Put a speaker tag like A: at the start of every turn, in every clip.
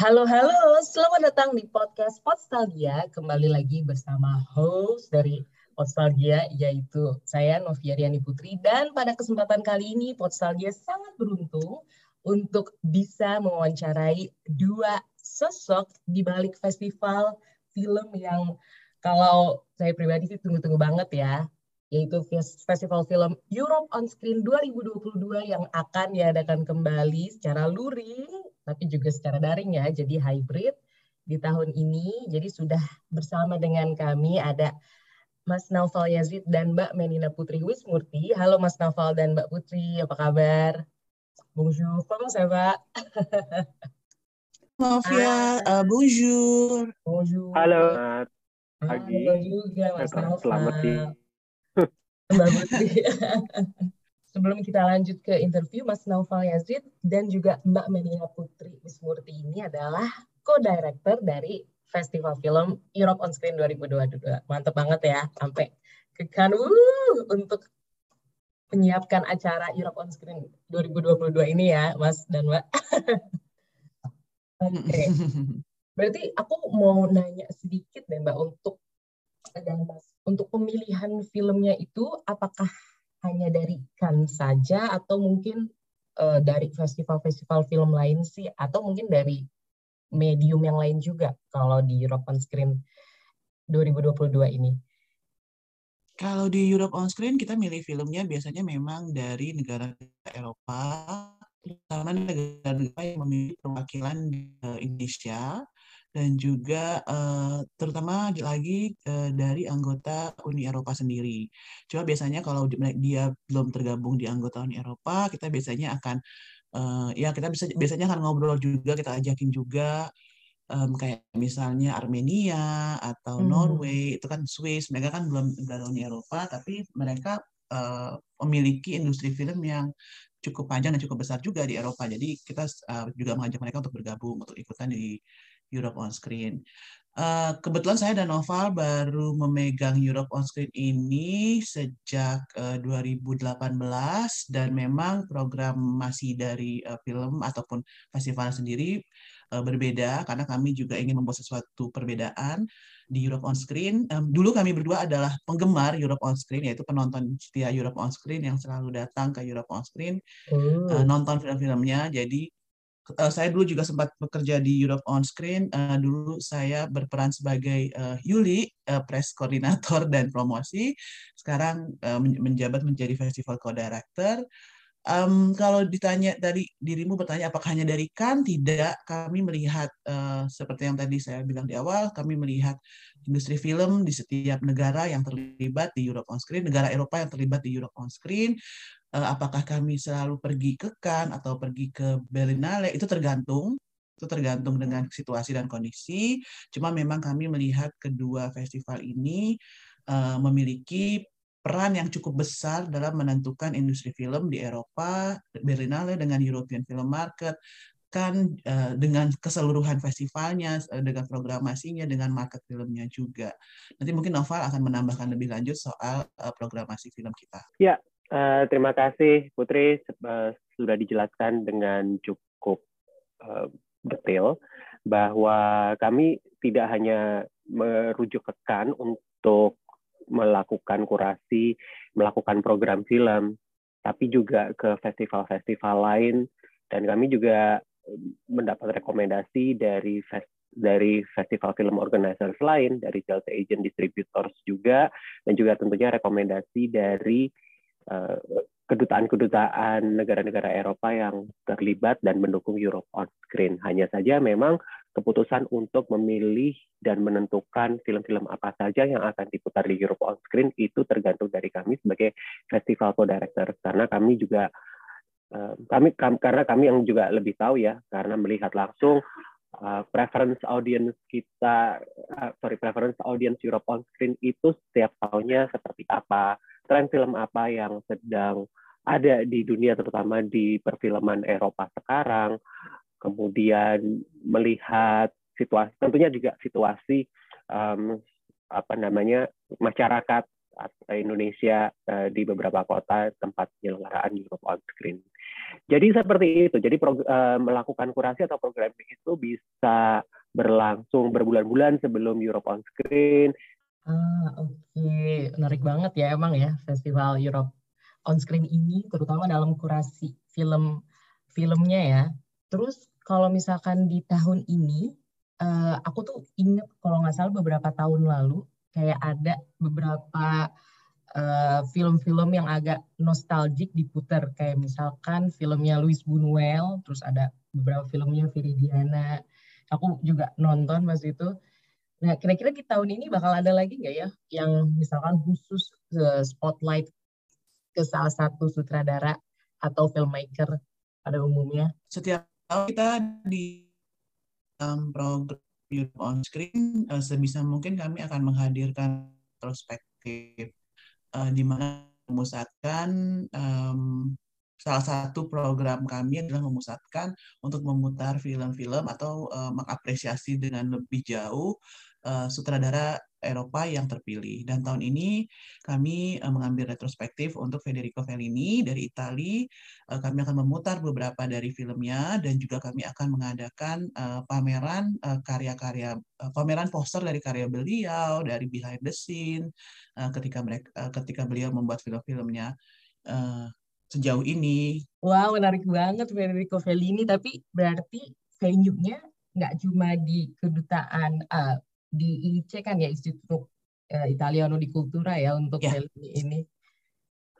A: Halo, halo. Selamat datang di podcast Podstalgia. Kembali lagi bersama host dari Podstalgia, yaitu saya Novia Riani Putri. Dan pada kesempatan kali ini, Podstalgia sangat beruntung untuk bisa mewawancarai dua sosok di balik festival film yang kalau saya pribadi sih tunggu-tunggu banget ya, yaitu Festival Film Europe on Screen 2022 yang akan diadakan kembali secara luring tapi juga secara daring ya, jadi hybrid di tahun ini. Jadi sudah bersama dengan kami ada Mas Naufal Yazid dan Mbak Menina Putri Wismurti. Halo Mas Naufal dan Mbak Putri, apa kabar? Bonjour, comment ça va?
B: Novia, ah. uh, bonjour.
A: Bonjour.
C: Halo. Pagi.
A: Halo juga Mas Naufal.
C: Selamat siang.
A: Sebelum kita lanjut ke interview Mas Naufal Yazid dan juga Mbak Melia Putri Wismurti ini adalah co-director dari Festival Film Europe on Screen 2022. Mantap banget ya, sampai ke Cannes untuk menyiapkan acara Europe on Screen 2022 ini ya, Mas dan Mbak. Oke. Okay. Berarti aku mau nanya sedikit deh Mbak untuk dan untuk pemilihan filmnya itu apakah hanya dari Cannes saja atau mungkin uh, dari festival-festival film lain sih? Atau mungkin dari medium yang lain juga kalau di Europe on Screen 2022 ini?
B: Kalau di Europe on Screen kita milih filmnya biasanya memang dari negara Eropa, terutama negara-negara yang memiliki perwakilan di eh, Indonesia dan juga uh, terutama lagi uh, dari anggota Uni Eropa sendiri. Cuma biasanya kalau dia belum tergabung di anggota Uni Eropa, kita biasanya akan uh, ya kita bisa biasanya akan ngobrol juga, kita ajakin juga um, kayak misalnya Armenia atau hmm. Norway itu kan Swiss, mereka kan belum negara Uni Eropa, tapi mereka uh, memiliki industri film yang cukup panjang dan cukup besar juga di Eropa. Jadi kita uh, juga mengajak mereka untuk bergabung untuk ikutan di Europe on Screen. Uh, kebetulan saya dan Noval baru memegang Europe on Screen ini sejak uh, eh, 2018 dan memang program masih dari uh, film ataupun festival sendiri uh, berbeda karena kami juga ingin membuat sesuatu perbedaan di Europe on Screen. Um, dulu kami berdua adalah penggemar Europe on Screen yaitu penonton setia Europe on Screen yang selalu datang ke Europe on Screen uh, nonton film-filmnya. Jadi uh, saya dulu juga sempat bekerja di Europe on Screen. Uh, dulu saya berperan sebagai uh, Yuli, uh, press koordinator dan promosi. Sekarang uh, menjabat menjadi festival co-director. Um, kalau ditanya dari dirimu bertanya apakah hanya dari kan tidak. Kami melihat uh, seperti yang tadi saya bilang di awal kami melihat industri film di setiap negara yang terlibat di Europe on Screen negara Eropa yang terlibat di Europe on Screen. Uh, apakah kami selalu pergi ke Cannes atau pergi ke Berlinale? Itu tergantung. Itu tergantung dengan situasi dan kondisi. Cuma memang kami melihat kedua festival ini uh, memiliki peran yang cukup besar dalam menentukan industri film di Eropa, Berlinale dengan European Film Market, kan uh, dengan keseluruhan festivalnya, uh, dengan programasinya, dengan market filmnya juga. Nanti mungkin Noval akan menambahkan lebih lanjut soal uh, programasi film kita.
C: Ya, terima kasih Putri sudah dijelaskan dengan cukup detail bahwa kami tidak hanya merujuk ke kan untuk melakukan kurasi, melakukan program film, tapi juga ke festival-festival lain dan kami juga mendapat rekomendasi dari fest dari festival film organizers lain, dari sales agent distributors juga, dan juga tentunya rekomendasi dari Eh, kedutaan-kedutaan negara-negara Eropa yang terlibat dan mendukung Europe on Screen. Hanya saja memang keputusan untuk memilih dan menentukan film-film apa saja yang akan diputar di Europe on Screen itu tergantung dari kami sebagai festival co-director karena kami juga eh, kami, karena kami yang juga lebih tahu ya karena melihat langsung uh, preference audience kita uh, sorry preference audience Europe on Screen itu setiap tahunnya seperti apa tren film apa yang sedang ada di dunia terutama di perfilman Eropa sekarang kemudian melihat situasi tentunya juga situasi um, apa namanya masyarakat Indonesia uh, di beberapa kota tempat penyelenggaraan Europe on Screen. Jadi seperti itu. Jadi uh, melakukan kurasi atau programming itu bisa berlangsung berbulan-bulan sebelum Europe on Screen.
A: Ah, oke. Okay. Menarik banget ya emang ya Festival Europe on Screen ini, terutama dalam kurasi film filmnya ya. Terus kalau misalkan di tahun ini, uh, aku tuh inget kalau nggak salah beberapa tahun lalu, kayak ada beberapa Eh, film-film uh, yang agak nostalgic diputar. Kayak misalkan filmnya Louis Buñuel terus ada beberapa filmnya Viridiana aku juga nonton pas itu. Nah kira-kira di tahun ini bakal ada lagi nggak ya yang misalkan khusus uh, spotlight ke salah satu sutradara atau filmmaker pada umumnya?
B: Setiap tahun kita di um, program on screen uh, sebisa mungkin kami akan menghadirkan perspektif uh, di mana memusatkan um, salah satu program kami adalah memusatkan untuk memutar film-film atau uh, mengapresiasi dengan lebih jauh uh, sutradara Eropa yang terpilih. Dan tahun ini kami uh, mengambil retrospektif untuk Federico Fellini dari Italia. Uh, kami akan memutar beberapa dari filmnya dan juga kami akan mengadakan uh, pameran karya-karya pameran poster dari karya beliau, dari behind the scene ketika mereka ketika beliau membuat film-filmnya. Uh, sejauh ini.
A: Wow, menarik banget Federico Fellini. Tapi berarti venue-nya nggak cuma di kedutaan uh, di IC kan ya Institut uh, Italiano di Cultura ya untuk ya. ini.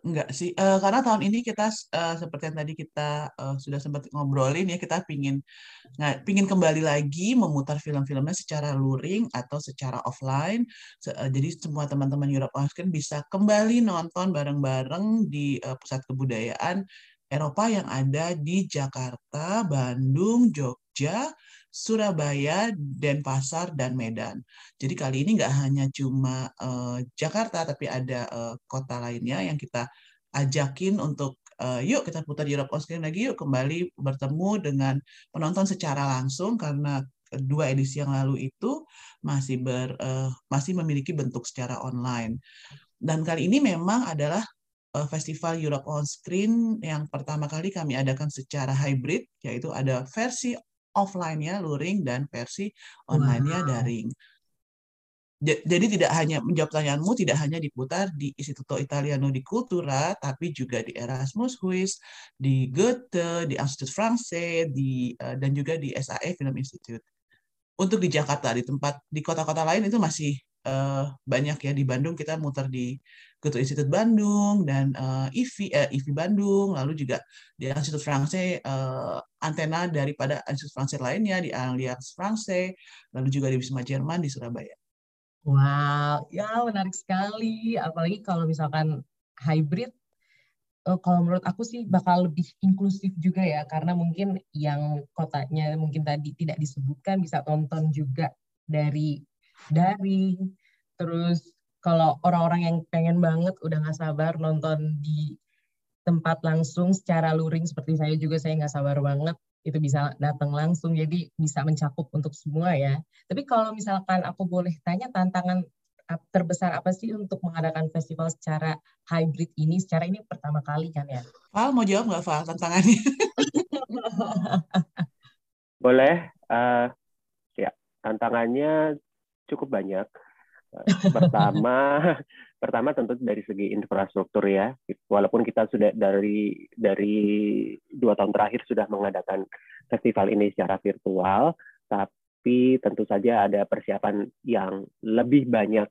B: Enggak sih, uh, karena tahun ini kita uh, seperti yang tadi kita uh, sudah sempat ngobrolin ya, kita pingin nggak pingin kembali lagi memutar film-filmnya secara luring atau secara offline. Se uh, jadi semua teman-teman Europe on Screen bisa kembali nonton bareng-bareng di uh, pusat kebudayaan Eropa yang ada di Jakarta, Bandung, Jogja, Surabaya, Denpasar, dan Medan. Jadi kali ini nggak hanya cuma uh, Jakarta, tapi ada uh, kota lainnya yang kita ajakin untuk uh, yuk kita putar Europe on Screen lagi, yuk kembali bertemu dengan penonton secara langsung karena dua edisi yang lalu itu masih ber uh, masih memiliki bentuk secara online. Dan kali ini memang adalah festival Europe on Screen yang pertama kali kami adakan secara hybrid, yaitu ada versi offline-nya luring dan versi online-nya wow. daring. Jadi tidak hanya menjawab pertanyaanmu tidak hanya diputar di Istituto Italiano di Cultura, tapi juga di Erasmus Huis, di Goethe, di Institut Français, di eh, dan juga di SAE Film Institute. Untuk di Jakarta di tempat di kota-kota lain itu masih uh, banyak ya di Bandung kita muter di Goethe Institut Bandung dan uh, IVI uh, IVI Bandung lalu juga di Institut Francais uh, antena daripada Institut Francais lainnya di Allianz Francais lalu juga di Wisma Jerman di Surabaya.
A: Wow, ya menarik sekali apalagi kalau misalkan hybrid kalau menurut aku sih bakal lebih inklusif juga ya karena mungkin yang kotanya mungkin tadi tidak disebutkan bisa tonton juga dari daring terus kalau orang-orang yang pengen banget udah nggak sabar nonton di tempat langsung secara luring seperti saya juga saya nggak sabar banget itu bisa datang langsung jadi bisa mencakup untuk semua ya. Tapi kalau misalkan aku boleh tanya tantangan terbesar apa sih untuk mengadakan festival secara hybrid ini? Secara ini pertama kali kan ya?
B: Val mau jawab nggak Val tantangannya?
C: Boleh uh, ya tantangannya cukup banyak. Pertama, pertama tentu dari segi infrastruktur ya. Walaupun kita sudah dari dari dua tahun terakhir sudah mengadakan festival ini secara virtual, tapi tentu saja ada persiapan yang lebih banyak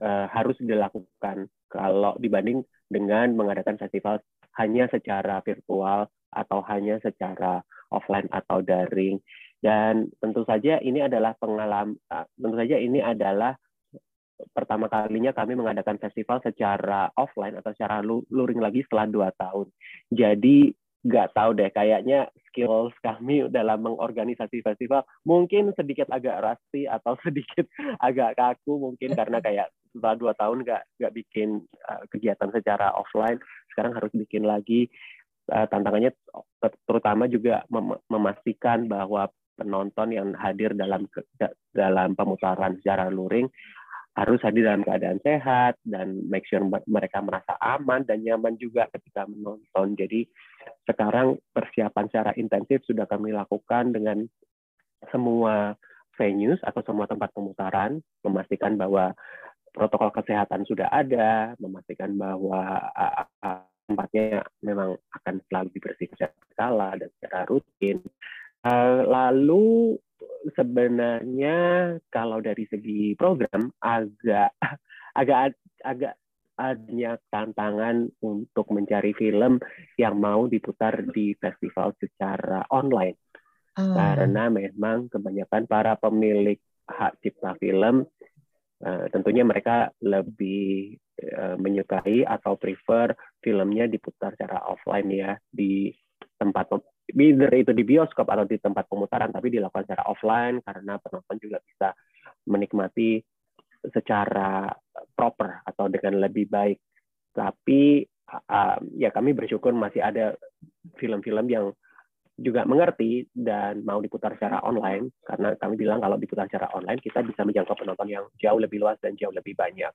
C: uh, harus dilakukan kalau dibanding dengan mengadakan festival hanya secara virtual atau hanya secara offline atau daring. Dan tentu saja ini adalah pengalaman, ah, tentu saja ini adalah pertama kalinya kami mengadakan festival secara offline atau secara luring lagi setelah dua tahun. Jadi nggak tahu deh, kayaknya skills kami dalam mengorganisasi festival mungkin sedikit agak rusty atau sedikit agak kaku mungkin karena kayak setelah dua tahun nggak nggak bikin uh, kegiatan secara offline, sekarang harus bikin lagi. Uh, tantangannya terutama juga mem memastikan bahwa penonton yang hadir dalam dalam pemutaran secara luring harus hadir dalam keadaan sehat dan make sure mereka merasa aman dan nyaman juga ketika menonton. Jadi sekarang persiapan secara intensif sudah kami lakukan dengan semua venues atau semua tempat pemutaran, memastikan bahwa protokol kesehatan sudah ada, memastikan bahwa tempatnya memang akan selalu dibersihkan secara berkala dan secara rutin. Lalu sebenarnya kalau dari segi program agak agak agak adanya tantangan untuk mencari film yang mau diputar di festival secara online. Hmm. Karena memang kebanyakan para pemilik hak cipta film uh, tentunya mereka lebih uh, menyukai atau prefer filmnya diputar secara offline ya di tempat either itu di bioskop atau di tempat pemutaran tapi dilakukan secara offline karena penonton juga bisa menikmati secara proper atau dengan lebih baik. Tapi uh, ya kami bersyukur masih ada film-film yang juga mengerti dan mau diputar secara online karena kami bilang kalau diputar secara online kita bisa menjangkau penonton yang jauh lebih luas dan jauh lebih banyak.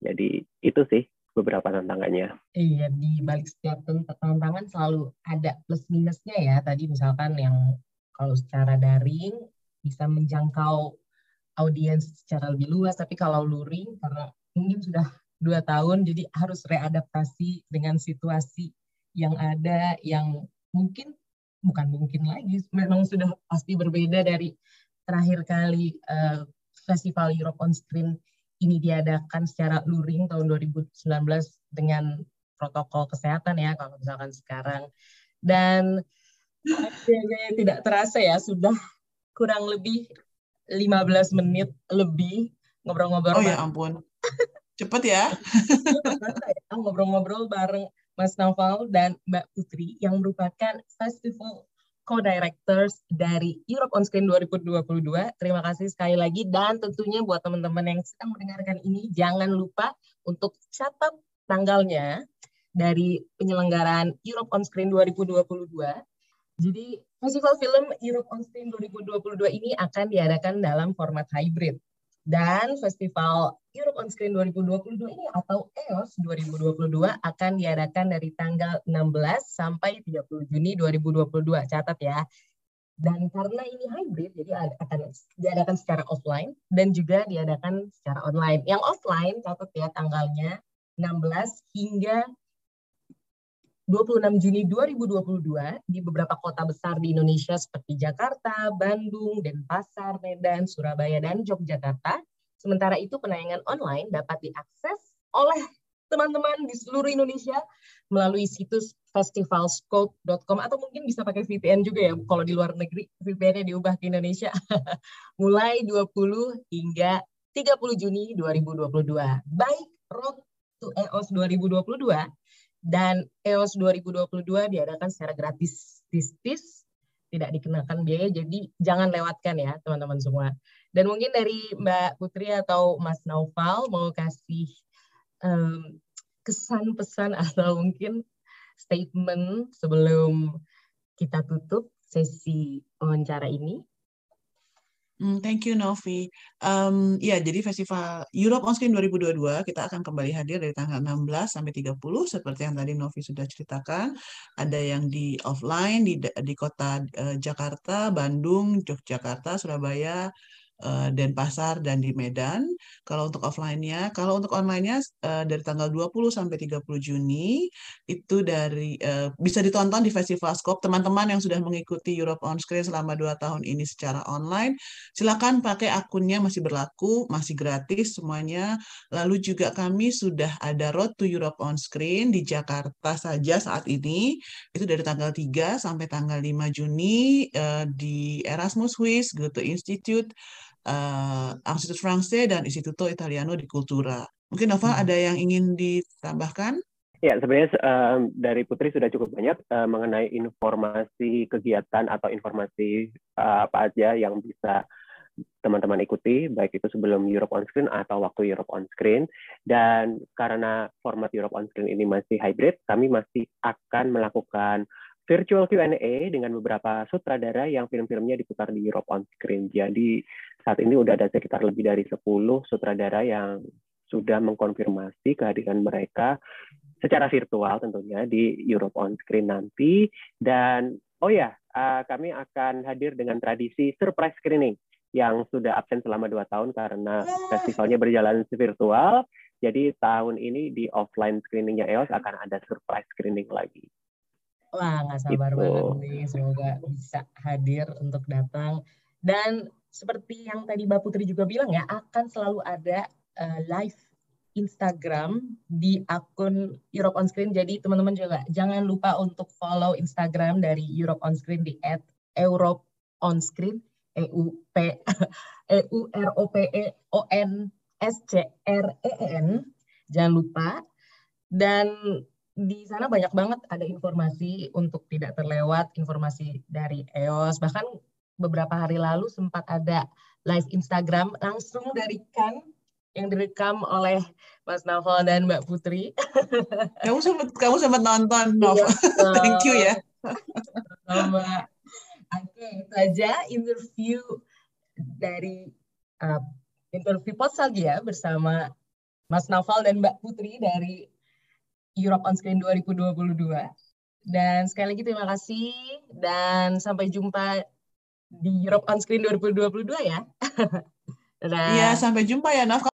C: Jadi itu sih beberapa tantangannya.
A: Iya, di balik setiap tantangan selalu ada plus minusnya ya. Tadi misalkan yang kalau secara daring bisa menjangkau audiens secara lebih luas, tapi kalau luring karena mungkin sudah dua tahun, jadi harus readaptasi dengan situasi yang ada yang mungkin bukan mungkin lagi, memang sudah pasti berbeda dari terakhir kali uh, Festival Europe on Screen ini diadakan secara luring tahun 2019 dengan protokol kesehatan ya kalau misalkan sekarang dan tidak terasa ya sudah kurang lebih 15 menit lebih ngobrol-ngobrol.
B: Oh ya ampun. Cepet ya.
A: ya. Ngobrol-ngobrol bareng Mas Naval dan Mbak Putri yang merupakan festival co-directors dari Europe on Screen 2022. Terima kasih sekali lagi dan tentunya buat teman-teman yang sedang mendengarkan ini jangan lupa untuk catat tanggalnya dari penyelenggaraan Europe on Screen 2022 jadi Festival Film Europe on Screen 2022 ini akan diadakan dalam format hybrid. Dan Festival Europe on Screen 2022 ini atau EOS 2022 akan diadakan dari tanggal 16 sampai 30 Juni 2022. Catat ya. Dan karena ini hybrid, jadi akan diadakan secara offline dan juga diadakan secara online. Yang offline, catat ya tanggalnya 16 hingga 26 Juni 2022 di beberapa kota besar di Indonesia seperti Jakarta, Bandung, Denpasar, Medan, Surabaya, dan Yogyakarta. Sementara itu penayangan online dapat diakses oleh teman-teman di seluruh Indonesia melalui situs festivalscope.com atau mungkin bisa pakai VPN juga ya kalau di luar negeri VPN-nya diubah ke Indonesia mulai 20 hingga 30 Juni 2022. Baik Road to EOS 2022 dan EOS 2022 diadakan secara gratis tistis tidak dikenakan biaya jadi jangan lewatkan ya teman-teman semua. Dan mungkin dari Mbak Putri atau Mas Naufal mau kasih um, kesan pesan atau mungkin statement sebelum kita tutup sesi wawancara ini
B: thank you Novi. Um, ya, jadi Festival Europe on Screen 2022 kita akan kembali hadir dari tanggal 16 sampai 30 seperti yang tadi Novi sudah ceritakan. Ada yang di offline di di kota uh, Jakarta, Bandung, Yogyakarta, Surabaya, uh, Denpasar dan di Medan. Kalau untuk offline-nya, kalau untuk online-nya uh, dari tanggal 20 sampai 30 Juni itu dari uh, bisa ditonton di Festival Scope. Teman-teman yang sudah mengikuti Europe on Screen selama dua tahun ini secara online, silakan pakai akunnya masih berlaku, masih gratis semuanya. Lalu juga kami sudah ada Road to Europe on Screen di Jakarta saja saat ini. Itu dari tanggal 3 sampai tanggal 5 Juni di Erasmus Swiss Goethe Institute uh, Institut France dan Istituto Italiano di Cultura. Mungkin Nova hmm. ada yang ingin ditambahkan?
C: Ya, sebenarnya uh, dari Putri sudah cukup banyak uh, mengenai informasi kegiatan atau informasi uh, apa aja yang bisa teman-teman ikuti, baik itu sebelum Europe on Screen atau waktu Europe on Screen. Dan karena format Europe on Screen ini masih hybrid, kami masih akan melakukan virtual Q&A dengan beberapa sutradara yang film-filmnya diputar di Europe on Screen. Jadi saat ini sudah ada sekitar lebih dari 10 sutradara yang sudah mengkonfirmasi kehadiran mereka secara virtual tentunya di Europe on Screen nanti. Dan oh ya, uh, kami akan hadir dengan tradisi surprise screening yang sudah absen selama dua tahun karena festivalnya berjalan virtual. Jadi tahun ini di offline screeningnya EOS akan ada surprise screening lagi.
A: Wah, nggak sabar gitu. banget nih. Semoga bisa hadir untuk datang. Dan seperti yang tadi Mbak Putri juga bilang ya, akan selalu ada uh, live Instagram di akun Europe on Screen. Jadi teman-teman juga jangan lupa untuk follow Instagram dari Europe on Screen di @europe on Screen E U P E U R O P E O N S C R E N. Jangan lupa. Dan di sana banyak banget ada informasi untuk tidak terlewat informasi dari EOS bahkan beberapa hari lalu sempat ada live Instagram langsung dari Kan yang direkam oleh Mas Naval dan Mbak Putri.
B: Kamu sempat kamu sempat nonton. Iya, Thank you ya.
A: Mbak. Oke, itu aja interview dari uh, interview Potsalgia bersama Mas Naval dan Mbak Putri dari Europe on Screen 2022. Dan sekali lagi terima kasih dan sampai jumpa di Europe on Screen 2022 ya.
B: Iya, sampai jumpa ya Naf.